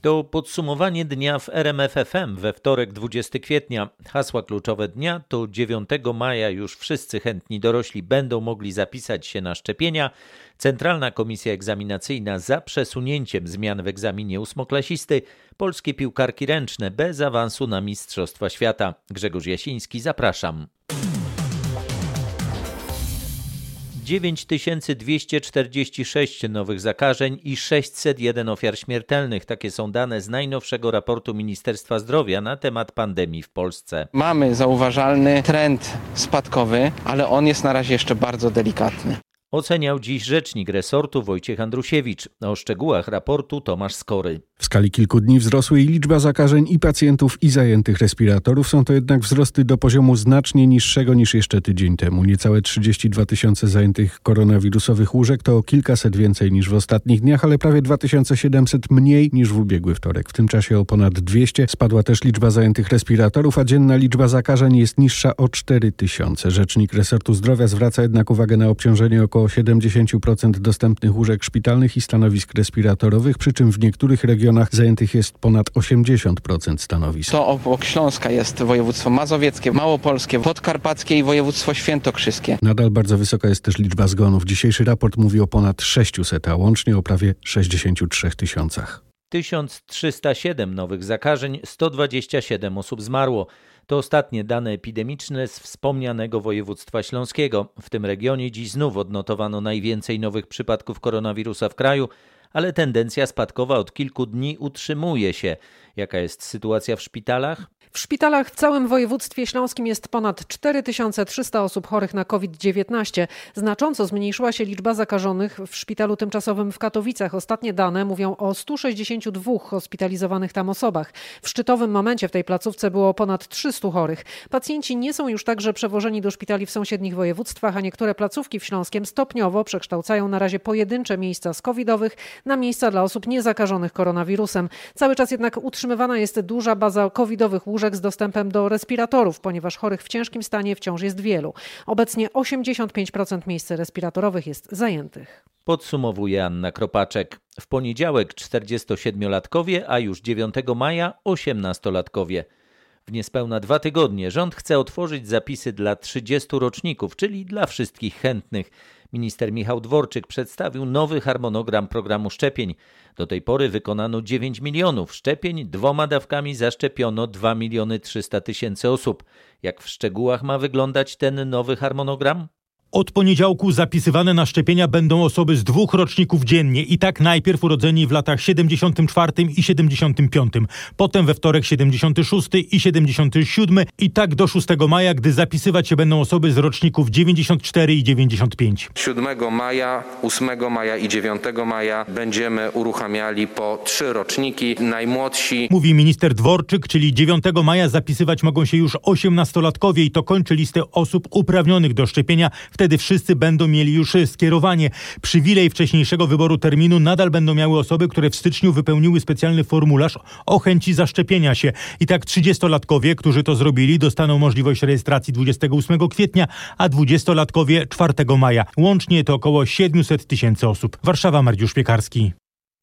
To podsumowanie dnia w RMFFM we wtorek 20 kwietnia. Hasła kluczowe dnia to 9 maja już wszyscy chętni dorośli będą mogli zapisać się na szczepienia. Centralna Komisja Egzaminacyjna za przesunięciem zmian w egzaminie ósmoklasisty. Polskie piłkarki ręczne bez awansu na Mistrzostwa Świata. Grzegorz Jasiński, zapraszam. 9246 nowych zakażeń i 601 ofiar śmiertelnych. Takie są dane z najnowszego raportu Ministerstwa Zdrowia na temat pandemii w Polsce. Mamy zauważalny trend spadkowy, ale on jest na razie jeszcze bardzo delikatny. Oceniał dziś rzecznik resortu Wojciech Andrusiewicz. O szczegółach raportu Tomasz Skory. W skali kilku dni wzrosły i liczba zakażeń i pacjentów i zajętych respiratorów. Są to jednak wzrosty do poziomu znacznie niższego niż jeszcze tydzień temu. Niecałe 32 tysiące zajętych koronawirusowych łóżek to o kilkaset więcej niż w ostatnich dniach, ale prawie 2700 mniej niż w ubiegły wtorek. W tym czasie o ponad 200 spadła też liczba zajętych respiratorów, a dzienna liczba zakażeń jest niższa o 4 tysiące. Rzecznik resortu zdrowia zwraca jednak uwagę na obciążenie około 70% dostępnych łóżek szpitalnych i stanowisk respiratorowych, przy czym w niektórych regionach zajętych jest ponad 80% stanowisk. To obok Śląska jest województwo mazowieckie, małopolskie, podkarpackie i województwo świętokrzyskie. Nadal bardzo wysoka jest też liczba zgonów. Dzisiejszy raport mówi o ponad 600, a łącznie o prawie 63 tysiącach. 1307 nowych zakażeń, 127 osób zmarło. To ostatnie dane epidemiczne z wspomnianego województwa śląskiego. W tym regionie dziś znów odnotowano najwięcej nowych przypadków koronawirusa w kraju ale tendencja spadkowa od kilku dni utrzymuje się. Jaka jest sytuacja w szpitalach? W szpitalach w całym województwie śląskim jest ponad 4300 osób chorych na COVID-19. Znacząco zmniejszyła się liczba zakażonych w szpitalu tymczasowym w Katowicach. Ostatnie dane mówią o 162 hospitalizowanych tam osobach. W szczytowym momencie w tej placówce było ponad 300 chorych. Pacjenci nie są już także przewożeni do szpitali w sąsiednich województwach, a niektóre placówki w Śląskiem stopniowo przekształcają na razie pojedyncze miejsca z covidowych na miejsca dla osób niezakażonych koronawirusem. Cały czas jednak utrzymywana jest duża baza covidowych łóżek łóżek z dostępem do respiratorów, ponieważ chorych w ciężkim stanie wciąż jest wielu. Obecnie 85% miejsc respiratorowych jest zajętych. Podsumowuje Anna Kropaczek. W poniedziałek 47-latkowie, a już 9 maja 18-latkowie. W niespełna dwa tygodnie rząd chce otworzyć zapisy dla 30 roczników, czyli dla wszystkich chętnych. Minister Michał Dworczyk przedstawił nowy harmonogram programu szczepień. Do tej pory wykonano 9 milionów szczepień, dwoma dawkami zaszczepiono 2 miliony 300 tysięcy osób. Jak w szczegółach ma wyglądać ten nowy harmonogram? Od poniedziałku zapisywane na szczepienia będą osoby z dwóch roczników dziennie i tak najpierw urodzeni w latach 74 i 75, potem we wtorek 76 i 77 i tak do 6 maja, gdy zapisywać się będą osoby z roczników 94 i 95. 7 maja, 8 maja i 9 maja będziemy uruchamiali po trzy roczniki. Najmłodsi. Mówi minister Dworczyk, czyli 9 maja zapisywać mogą się już 18-latkowie i to kończy listę osób uprawnionych do szczepienia w Wtedy wszyscy będą mieli już skierowanie. Przywilej wcześniejszego wyboru terminu nadal będą miały osoby, które w styczniu wypełniły specjalny formularz o chęci zaszczepienia się. I tak 30-latkowie, którzy to zrobili, dostaną możliwość rejestracji 28 kwietnia, a 20-latkowie 4 maja. Łącznie to około 700 tysięcy osób. Warszawa, Mariusz Piekarski.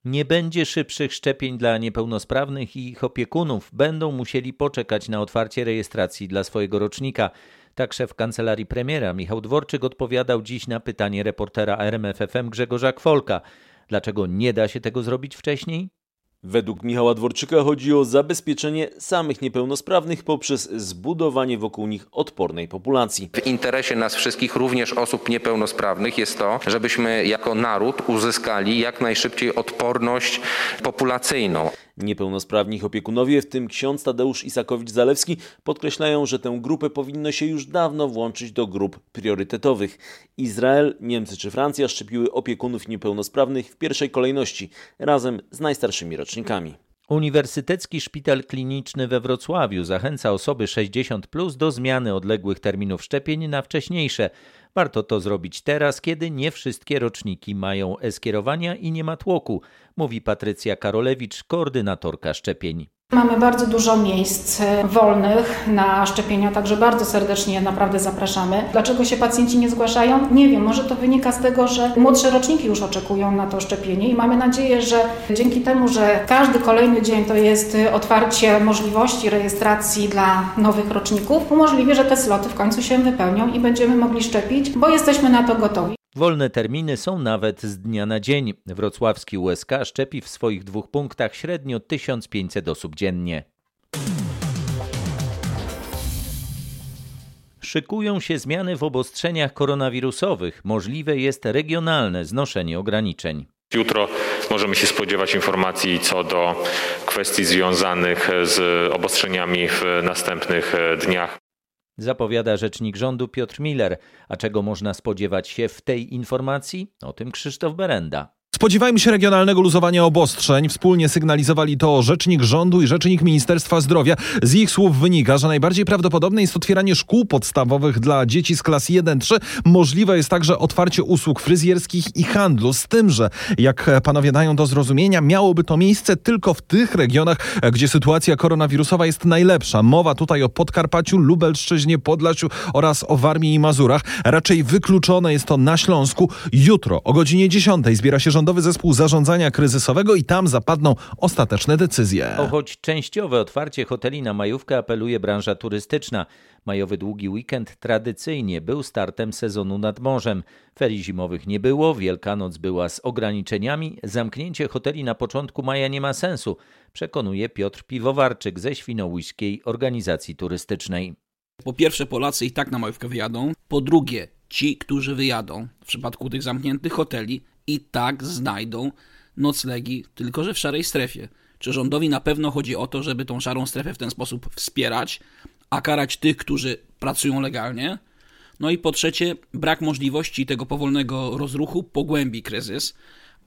Nie będzie szybszych szczepień dla niepełnosprawnych i ich opiekunów. Będą musieli poczekać na otwarcie rejestracji dla swojego rocznika. Tak szef kancelarii premiera Michał Dworczyk odpowiadał dziś na pytanie reportera RMFFM Grzegorza Kwolka. Dlaczego nie da się tego zrobić wcześniej? Według Michała Dworczyka chodzi o zabezpieczenie samych niepełnosprawnych poprzez zbudowanie wokół nich odpornej populacji. W interesie nas wszystkich, również osób niepełnosprawnych, jest to, żebyśmy jako naród uzyskali jak najszybciej odporność populacyjną. Niepełnosprawni opiekunowie, w tym ksiądz Tadeusz Isakowicz-Zalewski, podkreślają, że tę grupę powinno się już dawno włączyć do grup priorytetowych. Izrael, Niemcy czy Francja szczepiły opiekunów niepełnosprawnych w pierwszej kolejności, razem z najstarszymi rocznikami. Uniwersytecki Szpital Kliniczny we Wrocławiu zachęca osoby 60 plus do zmiany odległych terminów szczepień na wcześniejsze. Warto to zrobić teraz, kiedy nie wszystkie roczniki mają e-skierowania i nie ma tłoku, mówi Patrycja Karolewicz, koordynatorka szczepień. Mamy bardzo dużo miejsc e, wolnych na szczepienia, także bardzo serdecznie naprawdę zapraszamy. Dlaczego się pacjenci nie zgłaszają? Nie wiem, może to wynika z tego, że młodsze roczniki już oczekują na to szczepienie i mamy nadzieję, że dzięki temu, że każdy kolejny dzień to jest otwarcie możliwości rejestracji dla nowych roczników, umożliwi, że te sloty w końcu się wypełnią i będziemy mogli szczepić, bo jesteśmy na to gotowi. Wolne terminy są nawet z dnia na dzień. Wrocławski USK szczepi w swoich dwóch punktach średnio 1500 osób dziennie. Szykują się zmiany w obostrzeniach koronawirusowych. Możliwe jest regionalne znoszenie ograniczeń. Jutro możemy się spodziewać informacji co do kwestii związanych z obostrzeniami w następnych dniach zapowiada rzecznik rządu Piotr Miller. A czego można spodziewać się w tej informacji? O tym Krzysztof Berenda. Spodziewajmy się regionalnego luzowania obostrzeń. Wspólnie sygnalizowali to rzecznik rządu i rzecznik Ministerstwa Zdrowia. Z ich słów wynika, że najbardziej prawdopodobne jest otwieranie szkół podstawowych dla dzieci z klas 1-3. Możliwe jest także otwarcie usług fryzjerskich i handlu. Z tym, że jak panowie dają do zrozumienia, miałoby to miejsce tylko w tych regionach, gdzie sytuacja koronawirusowa jest najlepsza. Mowa tutaj o Podkarpaciu, Lubelszczyźnie, Podlasiu oraz o Warmii i Mazurach. Raczej wykluczone jest to na Śląsku. Jutro o godzinie 10 zbiera się rząd Rządowy Zespół Zarządzania Kryzysowego i tam zapadną ostateczne decyzje. O choć częściowe otwarcie hoteli na majówkę apeluje branża turystyczna. Majowy długi weekend tradycyjnie był startem sezonu nad morzem. Ferii zimowych nie było, Wielkanoc była z ograniczeniami, zamknięcie hoteli na początku maja nie ma sensu, przekonuje Piotr Piwowarczyk ze Świnoujskiej Organizacji Turystycznej. Po pierwsze Polacy i tak na majówkę wyjadą, po drugie ci, którzy wyjadą w przypadku tych zamkniętych hoteli i tak znajdą noclegi, tylko że w szarej strefie. Czy rządowi na pewno chodzi o to, żeby tą szarą strefę w ten sposób wspierać, a karać tych, którzy pracują legalnie? No i po trzecie, brak możliwości tego powolnego rozruchu pogłębi kryzys,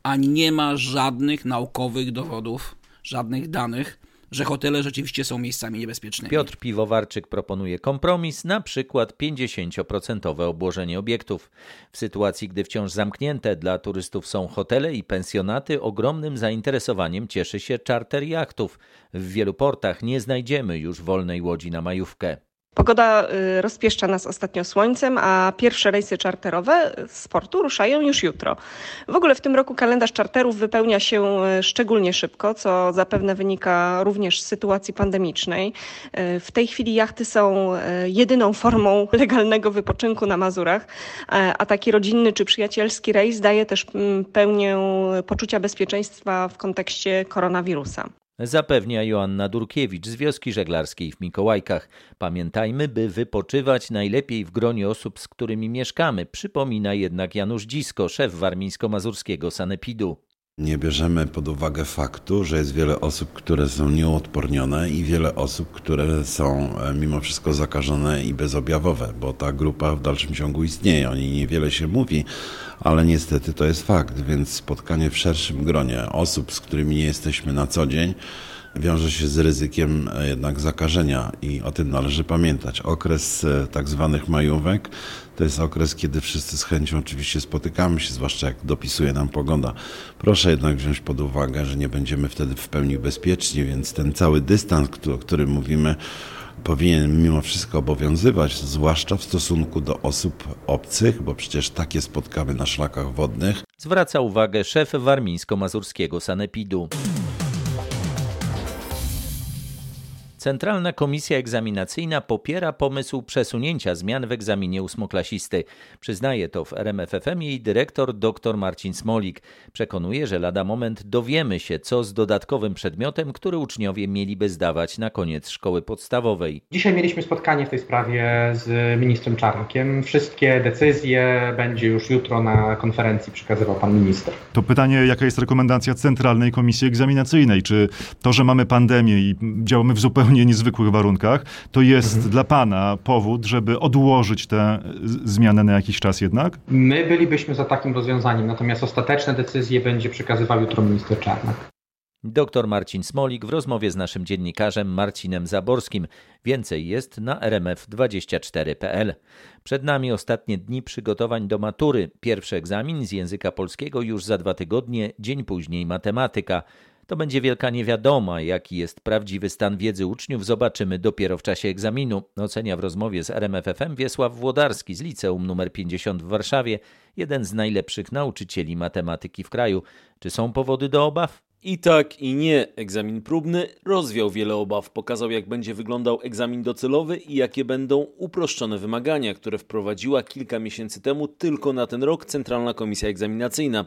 a nie ma żadnych naukowych dowodów, żadnych danych, że hotele rzeczywiście są miejscami niebezpiecznymi. Piotr Piwowarczyk proponuje kompromis, na przykład 50% obłożenie obiektów. W sytuacji, gdy wciąż zamknięte dla turystów są hotele i pensjonaty, ogromnym zainteresowaniem cieszy się czarter jachtów. W wielu portach nie znajdziemy już wolnej łodzi na majówkę. Pogoda y, rozpieszcza nas ostatnio słońcem, a pierwsze rejsy czarterowe z portu ruszają już jutro. W ogóle w tym roku kalendarz czarterów wypełnia się y, szczególnie szybko, co zapewne wynika również z sytuacji pandemicznej. Y, w tej chwili jachty są jedyną formą legalnego wypoczynku na Mazurach, a taki rodzinny czy przyjacielski rejs daje też mm, pełnię poczucia bezpieczeństwa w kontekście koronawirusa zapewnia Joanna Durkiewicz z wioski żeglarskiej w Mikołajkach. Pamiętajmy, by wypoczywać najlepiej w gronie osób, z którymi mieszkamy, przypomina jednak Janusz Dzisko, szef warmińsko-mazurskiego Sanepidu. Nie bierzemy pod uwagę faktu, że jest wiele osób, które są nieodpornione i wiele osób, które są e, mimo wszystko zakażone i bezobjawowe, bo ta grupa w dalszym ciągu istnieje. O niej niewiele się mówi, ale niestety to jest fakt, więc spotkanie w szerszym gronie osób, z którymi nie jesteśmy na co dzień, wiąże się z ryzykiem e, jednak zakażenia i o tym należy pamiętać. Okres e, tak zwanych majówek to jest okres, kiedy wszyscy z chęcią oczywiście spotykamy się, zwłaszcza jak dopisuje nam pogoda. Proszę jednak wziąć pod uwagę, że nie będziemy wtedy w pełni bezpieczni, więc ten cały dystans, o którym mówimy, powinien mimo wszystko obowiązywać, zwłaszcza w stosunku do osób obcych, bo przecież takie spotkamy na szlakach wodnych. Zwraca uwagę szef warmińsko-mazurskiego sanepidu. Centralna Komisja Egzaminacyjna popiera pomysł przesunięcia zmian w egzaminie ósmoklasisty. Przyznaje to w RMFFM jej dyrektor dr Marcin Smolik. Przekonuje, że lada moment dowiemy się, co z dodatkowym przedmiotem, który uczniowie mieliby zdawać na koniec szkoły podstawowej. Dzisiaj mieliśmy spotkanie w tej sprawie z ministrem Czarnkiem. Wszystkie decyzje będzie już jutro na konferencji przekazywał pan minister. To pytanie, jaka jest rekomendacja Centralnej Komisji Egzaminacyjnej? Czy to, że mamy pandemię i działamy w zupełnie zupełnie niezwykłych warunkach, to jest mhm. dla Pana powód, żeby odłożyć tę zmianę na jakiś czas jednak? My bylibyśmy za takim rozwiązaniem, natomiast ostateczne decyzje będzie przekazywał jutro minister Czarnek. Dr Marcin Smolik w rozmowie z naszym dziennikarzem Marcinem Zaborskim. Więcej jest na rmf24.pl. Przed nami ostatnie dni przygotowań do matury. Pierwszy egzamin z języka polskiego już za dwa tygodnie, dzień później matematyka. To będzie wielka niewiadoma, jaki jest prawdziwy stan wiedzy uczniów, zobaczymy dopiero w czasie egzaminu, ocenia w rozmowie z RMFFM Wiesław Włodarski z liceum nr 50 w Warszawie, jeden z najlepszych nauczycieli matematyki w kraju. Czy są powody do obaw? I tak, i nie. Egzamin próbny rozwiał wiele obaw. Pokazał, jak będzie wyglądał egzamin docelowy i jakie będą uproszczone wymagania, które wprowadziła kilka miesięcy temu tylko na ten rok Centralna Komisja Egzaminacyjna.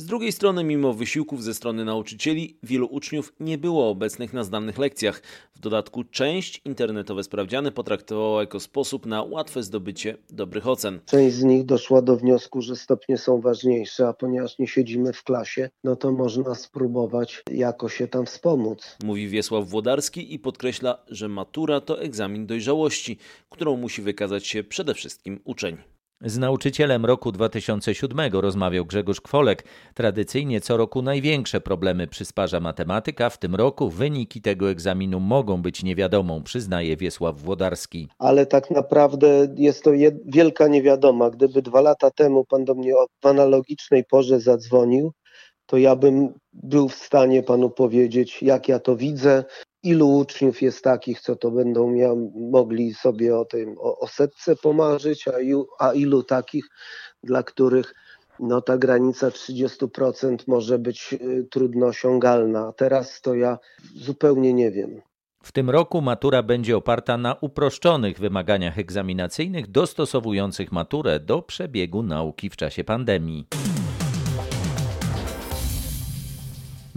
Z drugiej strony, mimo wysiłków ze strony nauczycieli, wielu uczniów nie było obecnych na zdanych lekcjach. W dodatku część internetowe sprawdziany potraktowała jako sposób na łatwe zdobycie dobrych ocen. Część z nich doszła do wniosku, że stopnie są ważniejsze, a ponieważ nie siedzimy w klasie, no to można spróbować jakoś się tam wspomóc. Mówi Wiesław Włodarski i podkreśla, że matura to egzamin dojrzałości, którą musi wykazać się przede wszystkim uczeń. Z nauczycielem roku 2007 rozmawiał Grzegorz Kwolek. Tradycyjnie co roku największe problemy przysparza matematyka. W tym roku wyniki tego egzaminu mogą być niewiadomą, przyznaje Wiesław Włodarski. Ale tak naprawdę jest to wielka niewiadoma. Gdyby dwa lata temu pan do mnie w analogicznej porze zadzwonił, to ja bym był w stanie panu powiedzieć, jak ja to widzę, ilu uczniów jest takich, co to będą miał, mogli sobie o tym o, o setce pomarzyć, a, ilu, a ilu takich, dla których no, ta granica 30% może być y, trudno osiągalna. Teraz to ja zupełnie nie wiem. W tym roku matura będzie oparta na uproszczonych wymaganiach egzaminacyjnych dostosowujących maturę do przebiegu nauki w czasie pandemii.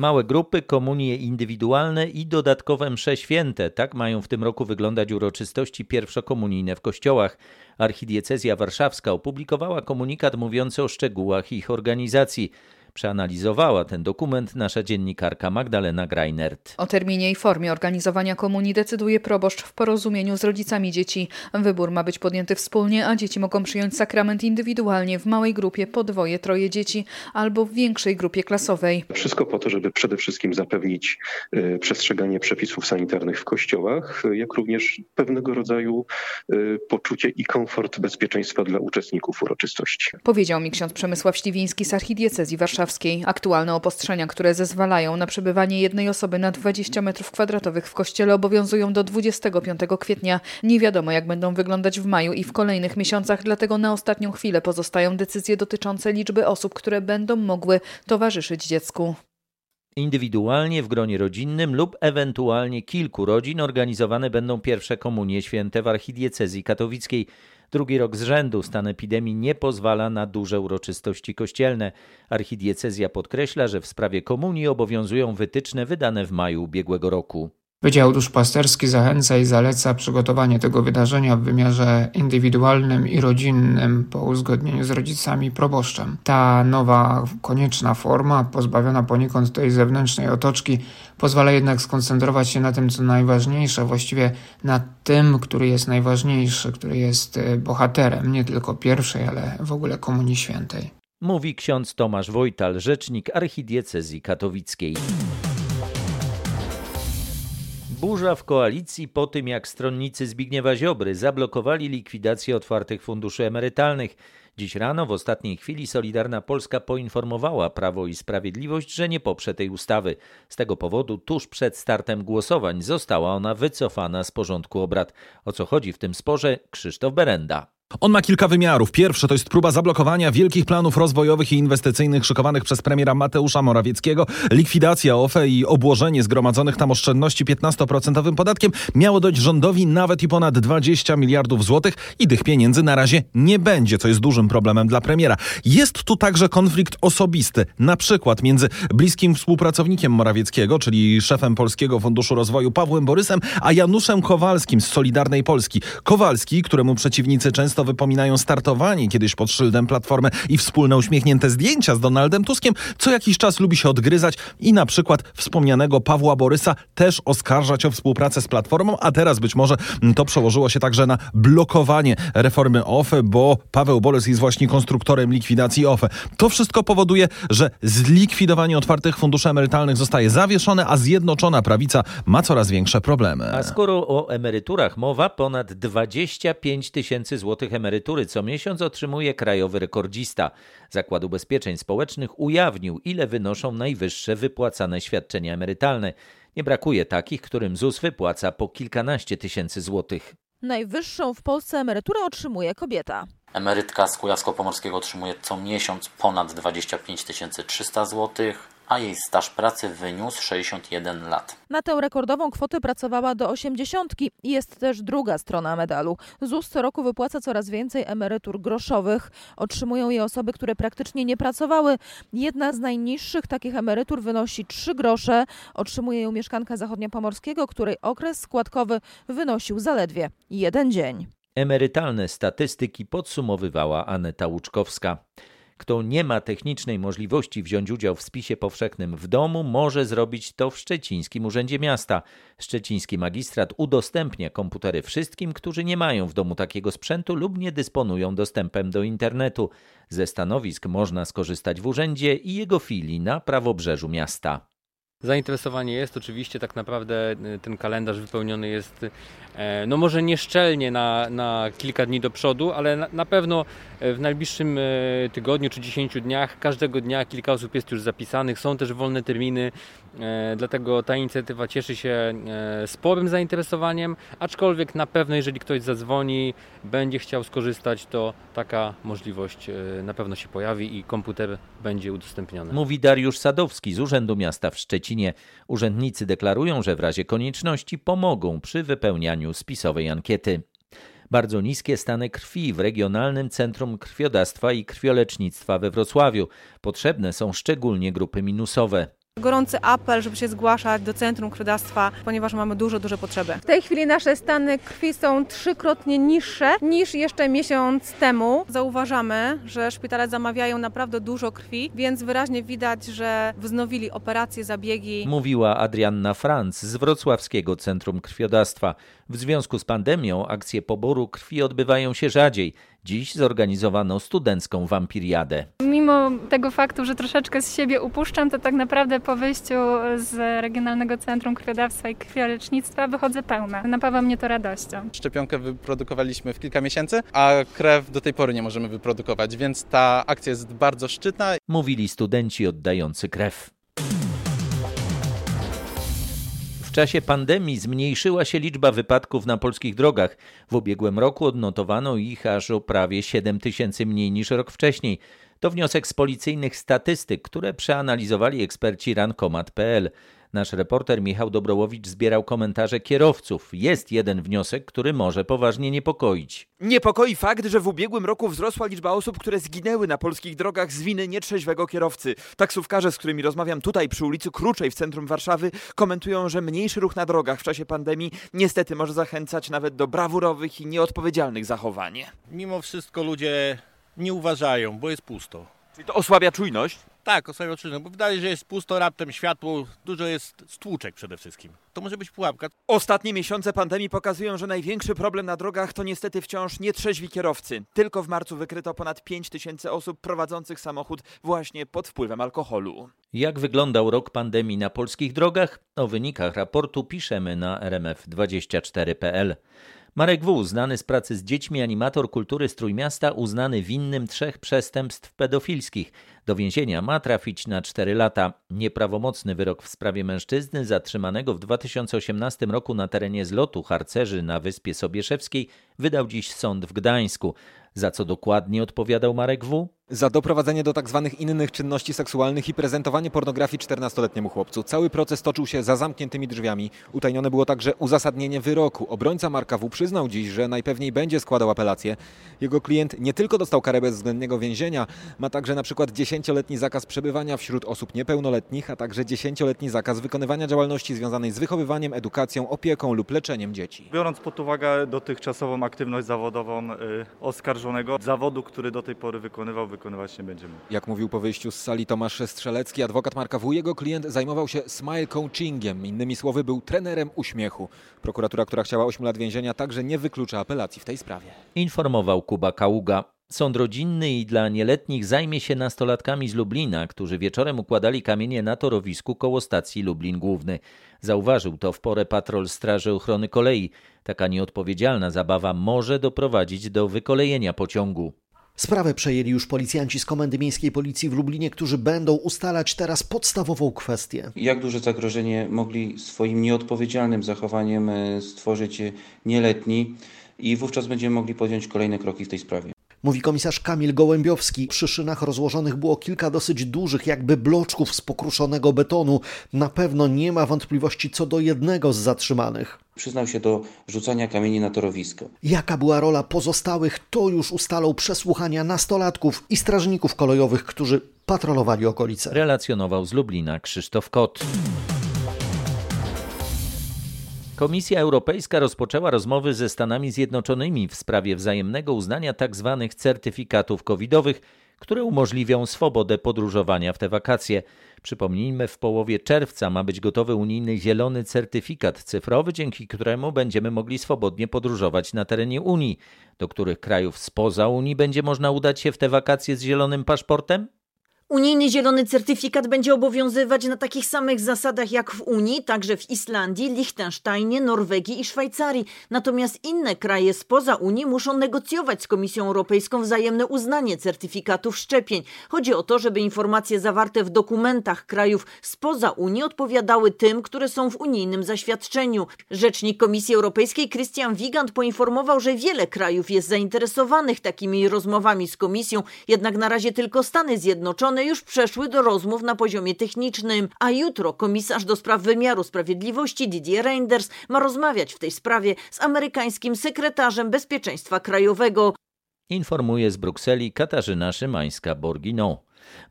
Małe grupy, komunie indywidualne i dodatkowe msze święte. Tak mają w tym roku wyglądać uroczystości pierwszokomunijne w kościołach. Archidiecezja Warszawska opublikowała komunikat mówiący o szczegółach ich organizacji. Przeanalizowała ten dokument nasza dziennikarka Magdalena Greinert. O terminie i formie organizowania komunii decyduje proboszcz w porozumieniu z rodzicami dzieci. Wybór ma być podjęty wspólnie, a dzieci mogą przyjąć sakrament indywidualnie w małej grupie po dwoje, troje dzieci albo w większej grupie klasowej. Wszystko po to, żeby przede wszystkim zapewnić y, przestrzeganie przepisów sanitarnych w kościołach, jak również pewnego rodzaju y, poczucie i komfort bezpieczeństwa dla uczestników uroczystości. Powiedział mi ksiądz Przemysław Śliwiński z archidiecezji Warszawy warszawskiej. Aktualne obostrzenia, które zezwalają na przebywanie jednej osoby na 20 m2 w kościele obowiązują do 25 kwietnia. Nie wiadomo, jak będą wyglądać w maju i w kolejnych miesiącach, dlatego na ostatnią chwilę pozostają decyzje dotyczące liczby osób, które będą mogły towarzyszyć dziecku. Indywidualnie w gronie rodzinnym lub ewentualnie kilku rodzin organizowane będą pierwsze komunie święte w archidiecezji katowickiej. Drugi rok z rzędu stan epidemii nie pozwala na duże uroczystości kościelne. Archidiecezja podkreśla, że w sprawie komunii obowiązują wytyczne wydane w maju ubiegłego roku. Wydział Duszpasterski zachęca i zaleca przygotowanie tego wydarzenia w wymiarze indywidualnym i rodzinnym po uzgodnieniu z rodzicami i proboszczem. Ta nowa, konieczna forma, pozbawiona poniekąd tej zewnętrznej otoczki, pozwala jednak skoncentrować się na tym, co najważniejsze, właściwie na tym, który jest najważniejszy, który jest e, bohaterem nie tylko pierwszej, ale w ogóle Komunii Świętej. Mówi ksiądz Tomasz Wojtal, rzecznik archidiecezji katowickiej. Burza w koalicji po tym, jak stronnicy Zbigniewa Ziobry zablokowali likwidację otwartych funduszy emerytalnych. Dziś rano w ostatniej chwili Solidarna Polska poinformowała Prawo i Sprawiedliwość, że nie poprze tej ustawy. Z tego powodu tuż przed startem głosowań została ona wycofana z porządku obrad. O co chodzi w tym sporze? Krzysztof Berenda. On ma kilka wymiarów. Pierwszy to jest próba zablokowania wielkich planów rozwojowych i inwestycyjnych szykowanych przez premiera Mateusza Morawieckiego. Likwidacja OFE i obłożenie zgromadzonych tam oszczędności 15% podatkiem miało dać rządowi nawet i ponad 20 miliardów złotych i tych pieniędzy na razie nie będzie, co jest dużym problemem dla premiera. Jest tu także konflikt osobisty, na przykład między bliskim współpracownikiem Morawieckiego, czyli szefem Polskiego Funduszu Rozwoju Pawłem Borysem, a Januszem Kowalskim z Solidarnej Polski. Kowalski, któremu przeciwnicy często wypominają startowanie kiedyś pod szyldem Platformy i wspólne uśmiechnięte zdjęcia z Donaldem Tuskiem, co jakiś czas lubi się odgryzać i na przykład wspomnianego Pawła Borysa też oskarżać o współpracę z Platformą, a teraz być może to przełożyło się także na blokowanie reformy OFE, bo Paweł Borys jest właśnie konstruktorem likwidacji OFE. To wszystko powoduje, że zlikwidowanie otwartych funduszy emerytalnych zostaje zawieszone, a Zjednoczona Prawica ma coraz większe problemy. A skoro o emeryturach mowa, ponad 25 tysięcy złotych emerytury co miesiąc otrzymuje krajowy rekordzista. Zakład Ubezpieczeń Społecznych ujawnił, ile wynoszą najwyższe wypłacane świadczenia emerytalne. Nie brakuje takich, którym ZUS wypłaca po kilkanaście tysięcy złotych. Najwyższą w Polsce emeryturę otrzymuje kobieta. Emerytka z Kujawsko-Pomorskiego otrzymuje co miesiąc ponad 25 300 zł, a jej staż pracy wyniósł 61 lat. Na tę rekordową kwotę pracowała do 80 i jest też druga strona medalu. ZUS co roku wypłaca coraz więcej emerytur groszowych. Otrzymują je osoby, które praktycznie nie pracowały. Jedna z najniższych takich emerytur wynosi 3 grosze. Otrzymuje ją mieszkanka zachodniopomorskiego, której okres składkowy wynosił zaledwie jeden dzień. Emerytalne statystyki podsumowywała Aneta Łuczkowska. Kto nie ma technicznej możliwości wziąć udział w spisie powszechnym w domu, może zrobić to w Szczecińskim Urzędzie Miasta. Szczeciński magistrat udostępnia komputery wszystkim, którzy nie mają w domu takiego sprzętu lub nie dysponują dostępem do internetu. Ze stanowisk można skorzystać w urzędzie i jego filii na prawobrzeżu miasta. Zainteresowanie jest oczywiście, tak naprawdę ten kalendarz wypełniony jest, no może nieszczelnie na, na kilka dni do przodu, ale na, na pewno w najbliższym tygodniu czy 10 dniach, każdego dnia kilka osób jest już zapisanych, są też wolne terminy, dlatego ta inicjatywa cieszy się sporym zainteresowaniem, aczkolwiek na pewno jeżeli ktoś zadzwoni, będzie chciał skorzystać, to taka możliwość na pewno się pojawi i komputer będzie udostępniony. Mówi Dariusz Sadowski z Urzędu Miasta w Szczecinie. Urzędnicy deklarują, że w razie konieczności pomogą przy wypełnianiu spisowej ankiety. Bardzo niskie stany krwi w Regionalnym Centrum Krwiodawstwa i Krwiolecznictwa we Wrocławiu. Potrzebne są szczególnie grupy minusowe. Gorący apel, żeby się zgłaszać do Centrum Krwiodawstwa, ponieważ mamy dużo, duże potrzeby. W tej chwili nasze stany krwi są trzykrotnie niższe niż jeszcze miesiąc temu. Zauważamy, że szpitale zamawiają naprawdę dużo krwi, więc wyraźnie widać, że wznowili operacje, zabiegi. Mówiła Adrianna Franz z Wrocławskiego Centrum Krwiodawstwa. W związku z pandemią akcje poboru krwi odbywają się rzadziej. Dziś zorganizowano studencką wampiriadę. Mimo tego faktu, że troszeczkę z siebie upuszczam, to tak naprawdę po wyjściu z Regionalnego Centrum Krwiodawstwa i Krwiolecznictwa wychodzę pełna. Napawa mnie to radością. Szczepionkę wyprodukowaliśmy w kilka miesięcy, a krew do tej pory nie możemy wyprodukować, więc ta akcja jest bardzo szczytna. Mówili studenci oddający krew. W czasie pandemii zmniejszyła się liczba wypadków na polskich drogach. W ubiegłym roku odnotowano ich aż o prawie 7 tysięcy mniej niż rok wcześniej. To wniosek z policyjnych statystyk, które przeanalizowali eksperci rankomat.pl. Nasz reporter Michał Dobrołowicz zbierał komentarze kierowców. Jest jeden wniosek, który może poważnie niepokoić. Niepokoi fakt, że w ubiegłym roku wzrosła liczba osób, które zginęły na polskich drogach z winy nietrzeźwego kierowcy. Taksówkarze, z którymi rozmawiam tutaj przy ulicy Kruczej w centrum Warszawy, komentują, że mniejszy ruch na drogach w czasie pandemii niestety może zachęcać nawet do brawurowych i nieodpowiedzialnych zachowań. Mimo wszystko ludzie nie uważają, bo jest pusto. Czyli to osłabia czujność? Tak, osłabia czujność, bo wydaje się, że jest pusto, raptem światło, dużo jest stłuczek przede wszystkim. To może być pułapka. Ostatnie miesiące pandemii pokazują, że największy problem na drogach to niestety wciąż nietrzeźwi kierowcy. Tylko w marcu wykryto ponad 5 tysięcy osób prowadzących samochód właśnie pod wpływem alkoholu. Jak wyglądał rok pandemii na polskich drogach? O wynikach raportu piszemy na rmf24.pl. Marek W., znany z pracy z dziećmi animator kultury z Trójmiasta, uznany winnym trzech przestępstw pedofilskich. Do więzienia ma trafić na 4 lata. Nieprawomocny wyrok w sprawie mężczyzny zatrzymanego w 2018 roku na terenie zlotu harcerzy na Wyspie Sobieszewskiej wydał dziś sąd w Gdańsku. Za co dokładnie odpowiadał Marek W? Za doprowadzenie do tzw. Tak innych czynności seksualnych i prezentowanie pornografii 14-letniemu chłopcu. Cały proces toczył się za zamkniętymi drzwiami. Utajnione było także uzasadnienie wyroku. Obrońca Marka W. przyznał dziś, że najpewniej będzie składał apelację. Jego klient nie tylko dostał karę bezwzględnego więzienia, ma także na przykład 10-letni zakaz przebywania wśród osób niepełnoletnich, a także 10-letni zakaz wykonywania działalności związanej z wychowywaniem, edukacją, opieką lub leczeniem dzieci. Biorąc pod uwagę dotychczasową aktywność zawodową y, oskarżonego, zawodu, który do tej pory wykonywał, wykonywać nie będziemy. Jak mówił po wyjściu z sali Tomasz Strzelecki, adwokat Marka W. Jego klient zajmował się smile coachingiem. Innymi słowy, był trenerem uśmiechu. Prokuratura, która chciała 8 lat więzienia, także nie wyklucza apelacji w tej sprawie. Informował Kuba Kaługa. Sąd rodzinny i dla nieletnich zajmie się nastolatkami z Lublina, którzy wieczorem układali kamienie na torowisku koło stacji Lublin Główny. Zauważył to w porę patrol Straży Ochrony Kolei. Taka nieodpowiedzialna zabawa może doprowadzić do wykolejenia pociągu. Sprawę przejęli już policjanci z Komendy Miejskiej Policji w Lublinie, którzy będą ustalać teraz podstawową kwestię. Jak duże zagrożenie mogli swoim nieodpowiedzialnym zachowaniem e, stworzyć nieletni i wówczas będziemy mogli podjąć kolejne kroki w tej sprawie. Mówi komisarz Kamil Gołębiowski. Przy szynach rozłożonych było kilka dosyć dużych, jakby bloczków z pokruszonego betonu. Na pewno nie ma wątpliwości co do jednego z zatrzymanych. Przyznał się do rzucania kamieni na torowisko. Jaka była rola pozostałych, to już ustalą przesłuchania nastolatków i strażników kolejowych, którzy patrolowali okolice. Relacjonował z Lublina Krzysztof Kot. Komisja Europejska rozpoczęła rozmowy ze Stanami Zjednoczonymi w sprawie wzajemnego uznania tzw. Tak certyfikatów covidowych, które umożliwią swobodę podróżowania w te wakacje. Przypomnijmy, w połowie czerwca ma być gotowy unijny zielony certyfikat cyfrowy, dzięki któremu będziemy mogli swobodnie podróżować na terenie Unii. Do których krajów spoza Unii będzie można udać się w te wakacje z zielonym paszportem? Unijny zielony certyfikat będzie obowiązywać na takich samych zasadach jak w Unii, także w Islandii, Liechtensteinie, Norwegii i Szwajcarii. Natomiast inne kraje spoza Unii muszą negocjować z Komisją Europejską wzajemne uznanie certyfikatów szczepień. Chodzi o to, żeby informacje zawarte w dokumentach krajów spoza Unii odpowiadały tym, które są w unijnym zaświadczeniu. Rzecznik Komisji Europejskiej Christian Wigand poinformował, że wiele krajów jest zainteresowanych takimi rozmowami z Komisją, jednak na razie tylko Stany Zjednoczone już przeszły do rozmów na poziomie technicznym, a jutro komisarz do spraw wymiaru sprawiedliwości Didier Reinders ma rozmawiać w tej sprawie z amerykańskim sekretarzem bezpieczeństwa krajowego. Informuje z Brukseli Katarzyna Szymańska-Borginon.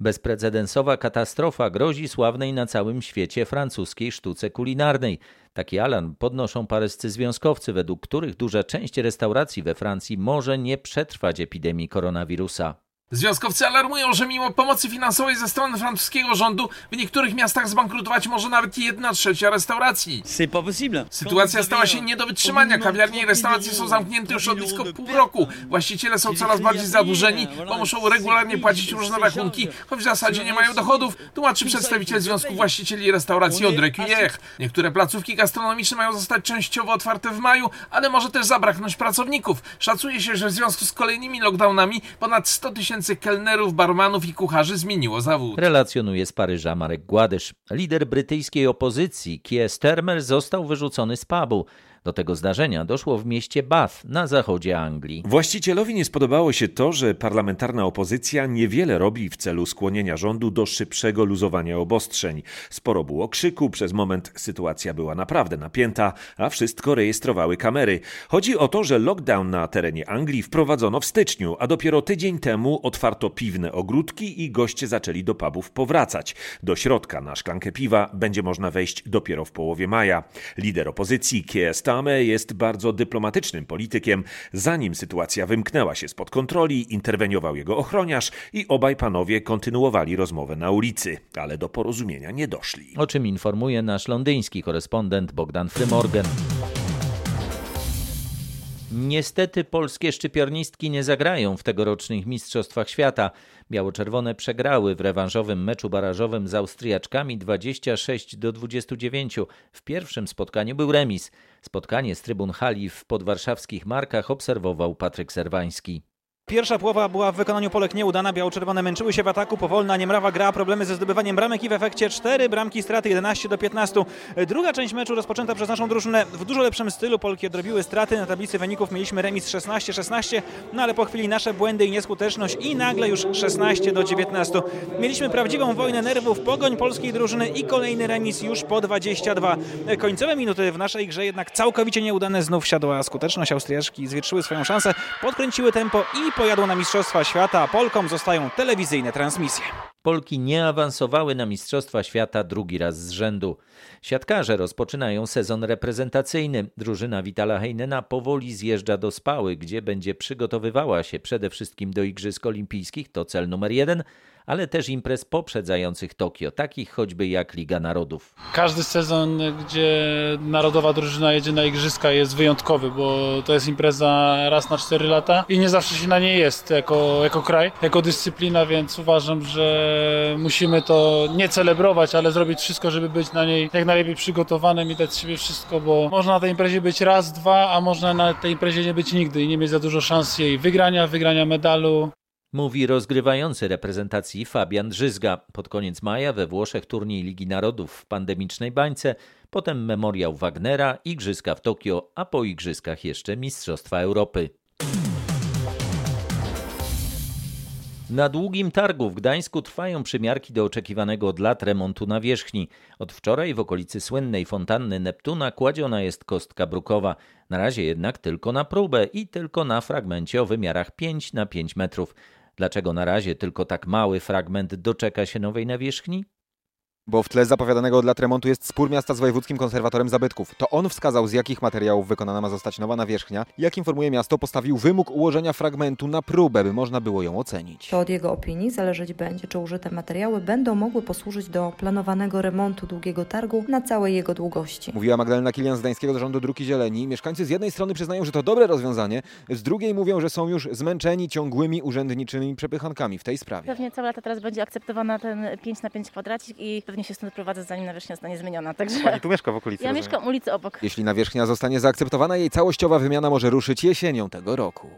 Bezprecedensowa katastrofa grozi sławnej na całym świecie francuskiej sztuce kulinarnej. Taki alarm podnoszą paryscy związkowcy, według których duża część restauracji we Francji może nie przetrwać epidemii koronawirusa. Związkowcy alarmują, że mimo pomocy finansowej ze strony francuskiego rządu w niektórych miastach zbankrutować może nawet jedna trzecia restauracji. Sytuacja stała się nie do wytrzymania. Kawiarnie i restauracje są zamknięte już od blisko pół roku. Właściciele są coraz bardziej zadłużeni, bo muszą regularnie płacić różne rachunki, choć w zasadzie nie mają dochodów, tłumaczy przedstawiciel Związku Właścicieli Restauracji André Cuillère. Niektóre placówki gastronomiczne mają zostać częściowo otwarte w maju, ale może też zabraknąć pracowników. Szacuje się, że w związku z kolejnymi lockdownami ponad 100 tysięcy tysięcy kelnerów, barmanów i kucharzy zmieniło zawód. Relacjonuje z Paryża Marek Gładysz. Lider brytyjskiej opozycji Keir Starmer został wyrzucony z pubu. Do tego zdarzenia doszło w mieście Bath na zachodzie Anglii. Właścicielowi nie spodobało się to, że parlamentarna opozycja niewiele robi w celu skłonienia rządu do szybszego luzowania obostrzeń. Sporo było krzyku, przez moment sytuacja była naprawdę napięta, a wszystko rejestrowały kamery. Chodzi o to, że lockdown na terenie Anglii wprowadzono w styczniu, a dopiero tydzień temu otwarto piwne ogródki i goście zaczęli do pubów powracać. Do środka na szklankę piwa będzie można wejść dopiero w połowie maja. Lider opozycji Keir Stame jest bardzo dyplomatycznym politykiem. Zanim sytuacja wymknęła się spod kontroli, interweniował jego ochroniarz i obaj panowie kontynuowali rozmowę na ulicy, ale do porozumienia nie doszli. O czym informuje nasz londyński korespondent Bogdan Frymorgan. Niestety polskie szczypiornistki nie zagrają w tegorocznych Mistrzostwach Świata. Biało-czerwone przegrały w rewanżowym meczu barażowym z Austriaczkami 26 do 29. W pierwszym spotkaniu był remis. Spotkanie z trybun hali w podwarszawskich markach obserwował Patryk Serwański. Pierwsza połowa była w wykonaniu Polek nieudana, biało-czerwone męczyły się w ataku, powolna, niemrawa gra, problemy ze zdobywaniem bramek i w efekcie cztery bramki straty 11 do 15. Druga część meczu rozpoczęta przez naszą drużynę w dużo lepszym stylu. Polki odrobiły straty, na tablicy wyników mieliśmy remis 16-16, no ale po chwili nasze błędy i nieskuteczność i nagle już 16 do 19. Mieliśmy prawdziwą wojnę nerwów, pogoń polskiej drużyny i kolejny remis już po 22. Końcowe minuty w naszej grze jednak całkowicie nieudane, znów siadła skuteczność. Austriaczki zwietrzyły swoją szansę, podkręciły tempo i pojadą na Mistrzostwa Świata, a Polkom zostają telewizyjne transmisje. Polki nie awansowały na Mistrzostwa Świata drugi raz z rzędu. Siatkarze rozpoczynają sezon reprezentacyjny. Drużyna Witala Heinena powoli zjeżdża do Spały, gdzie będzie przygotowywała się przede wszystkim do Igrzysk Olimpijskich, to cel numer jeden, ale też imprez poprzedzających Tokio, takich choćby jak Liga Narodów. Każdy sezon, gdzie narodowa drużyna jedzie na igrzyska jest wyjątkowy, bo to jest impreza raz na 4 lata i nie zawsze się na niej jest jako, jako kraj, jako dyscyplina, więc uważam, że musimy to nie celebrować, ale zrobić wszystko, żeby być na niej jak najlepiej przygotowanym i dać sobie wszystko, bo można na tej imprezie być raz, dwa, a można na tej imprezie nie być nigdy i nie mieć za dużo szans jej wygrania, wygrania medalu. Mówi rozgrywający reprezentacji Fabian Drzyzga. Pod koniec maja we Włoszech turniej Ligi Narodów w pandemicznej bańce, potem memoriał Wagnera, Igrzyska w Tokio, a po Igrzyskach jeszcze Mistrzostwa Europy. Na długim targu w Gdańsku trwają przymiarki do oczekiwanego od lat remontu nawierzchni. Od wczoraj w okolicy słynnej fontanny Neptuna kładziona jest kostka brukowa. Na razie jednak tylko na próbę i tylko na fragmencie o wymiarach 5 na 5 metrów. Dlaczego na razie tylko tak mały fragment doczeka się nowej nawierzchni? Bo w tle zapowiadanego od lat remontu jest spór miasta z Wojewódzkim Konserwatorem Zabytków. To on wskazał, z jakich materiałów wykonana ma zostać nowa nawierzchnia. Jak informuje miasto, postawił wymóg ułożenia fragmentu na próbę, by można było ją ocenić. To od jego opinii zależeć będzie, czy użyte materiały będą mogły posłużyć do planowanego remontu długiego targu na całej jego długości. Mówiła Magdalena Kilian z Gdańskiego Zarządu Druki Zieleni. Mieszkańcy z jednej strony przyznają, że to dobre rozwiązanie, z drugiej mówią, że są już zmęczeni ciągłymi urzędniczymi przepychankami w tej sprawie. Pewnie całe lata teraz będzie akceptowana ten 5 na 5 kwadracik i pewnie się stąd prowadzę, zanim nawierzchnia zostanie zmieniona. Także... Pani tu mieszka w okolicy. Ja rozumiem. mieszkam ulicy obok. Jeśli nawierzchnia zostanie zaakceptowana, jej całościowa wymiana może ruszyć jesienią tego roku.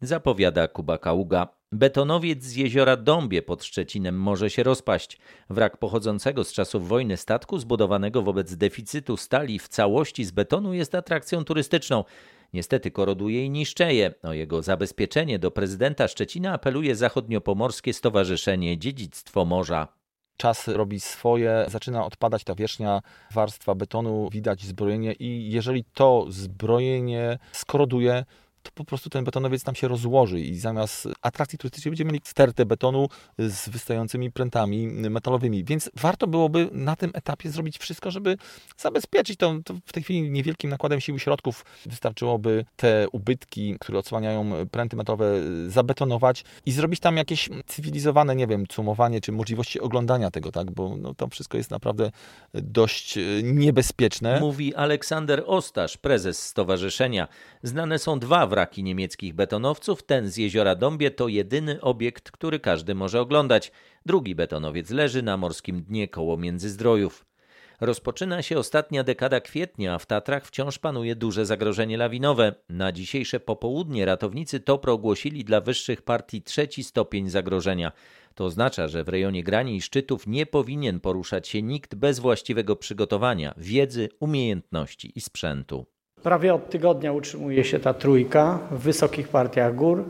Zapowiada Kuba Kaługa. Betonowiec z jeziora Dąbie pod Szczecinem może się rozpaść. Wrak pochodzącego z czasów wojny statku zbudowanego wobec deficytu stali w całości z betonu jest atrakcją turystyczną. Niestety koroduje i niszczeje. O jego zabezpieczenie do prezydenta Szczecina apeluje Zachodniopomorskie Stowarzyszenie Dziedzictwo Morza. Czas robi swoje, zaczyna odpadać ta wierzchnia warstwa betonu, widać zbrojenie i jeżeli to zbrojenie skoroduje, to po prostu ten betonowiec tam się rozłoży i zamiast atrakcji turystycznej będziemy mieli stertę betonu z wystającymi prętami metalowymi. Więc warto byłoby na tym etapie zrobić wszystko, żeby zabezpieczyć to. to w tej chwili niewielkim nakładem sił i środków wystarczyłoby te ubytki, które odsłaniają pręty metalowe, zabetonować i zrobić tam jakieś cywilizowane, nie wiem, cumowanie czy możliwości oglądania tego, tak? Bo no, to wszystko jest naprawdę dość e, niebezpieczne. Mówi Aleksander Ostasz, prezes stowarzyszenia. Znane są dwa wraki niemieckich betonowców. Ten z jeziora Dąbie to jedyny obiekt, który każdy może oglądać. Drugi betonowiec leży na morskim dnie koło Międzyzdrojów. Rozpoczyna się ostatnia dekada kwietnia, a w Tatrach wciąż panuje duże zagrożenie lawinowe. Na dzisiejsze popołudnie ratownicy TOPR ogłosili dla wyższych partii trzeci stopień zagrożenia. To oznacza, że w rejonie grani i szczytów nie powinien poruszać się nikt bez właściwego przygotowania, wiedzy, umiejętności i sprzętu. Prawie od tygodnia utrzymuje się ta trójka w wysokich partiach gór.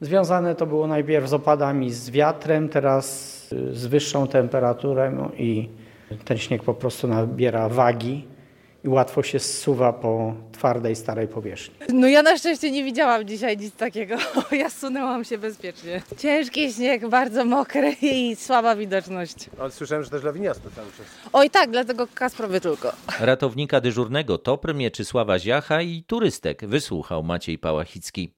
Związane to było najpierw z opadami z wiatrem, teraz z wyższą temperaturą i ten śnieg po prostu nabiera wagi i łatwo się zsuwa po twardej, starej powierzchni. No ja na szczęście nie widziałam dzisiaj nic takiego. Ja sunęłam się bezpiecznie. Ciężki śnieg, bardzo mokry i słaba widoczność. Ale słyszałem, że też lawiniasto cały czas. Oj tak, dlatego Kasprowy tylko. Ratownika dyżurnego TOPR Mieczysława Ziacha i turystek wysłuchał Maciej Pałachicki.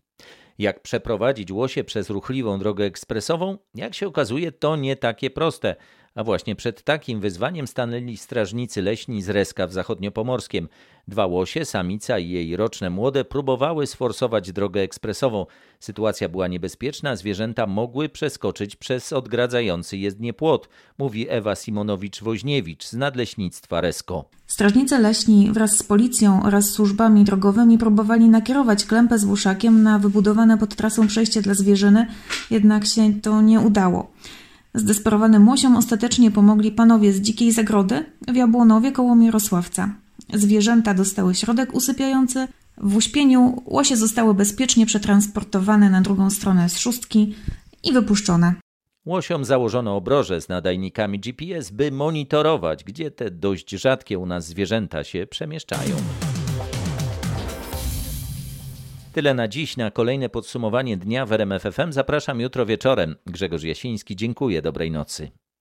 Jak przeprowadzić łosie przez ruchliwą drogę ekspresową? Jak się okazuje, to nie takie proste. A właśnie przed takim wyzwaniem stanęli strażnicy leśni z Reska w zachodniopomorskiem. Dwa łosie, samica i jej roczne młode próbowały sforsować drogę ekspresową. Sytuacja była niebezpieczna, zwierzęta mogły przeskoczyć przez odgradzający jezdnie płot, mówi Ewa Simonowicz-Woźniewicz z Nadleśnictwa Resko. Strażnicy leśni wraz z policją oraz służbami drogowymi próbowali nakierować klępę z wuszakiem na wybudowane pod trasą przejście dla zwierzyny, jednak się to nie udało. Zdesperowanym łosiom ostatecznie pomogli panowie z dzikiej zagrody w Jabłonowie koło Mirosławca. Zwierzęta dostały środek usypiający. W uśpieniu łosie zostały bezpiecznie przetransportowane na drugą stronę z szóstki i wypuszczone. Łosiom założono obroże z nadajnikami GPS, by monitorować, gdzie te dość rzadkie u nas zwierzęta się przemieszczają. Tyle na dziś. Na kolejne podsumowanie dnia w RMFFM zapraszam jutro wieczorem. Grzegorz Jasiński, dziękuję. Dobrej nocy.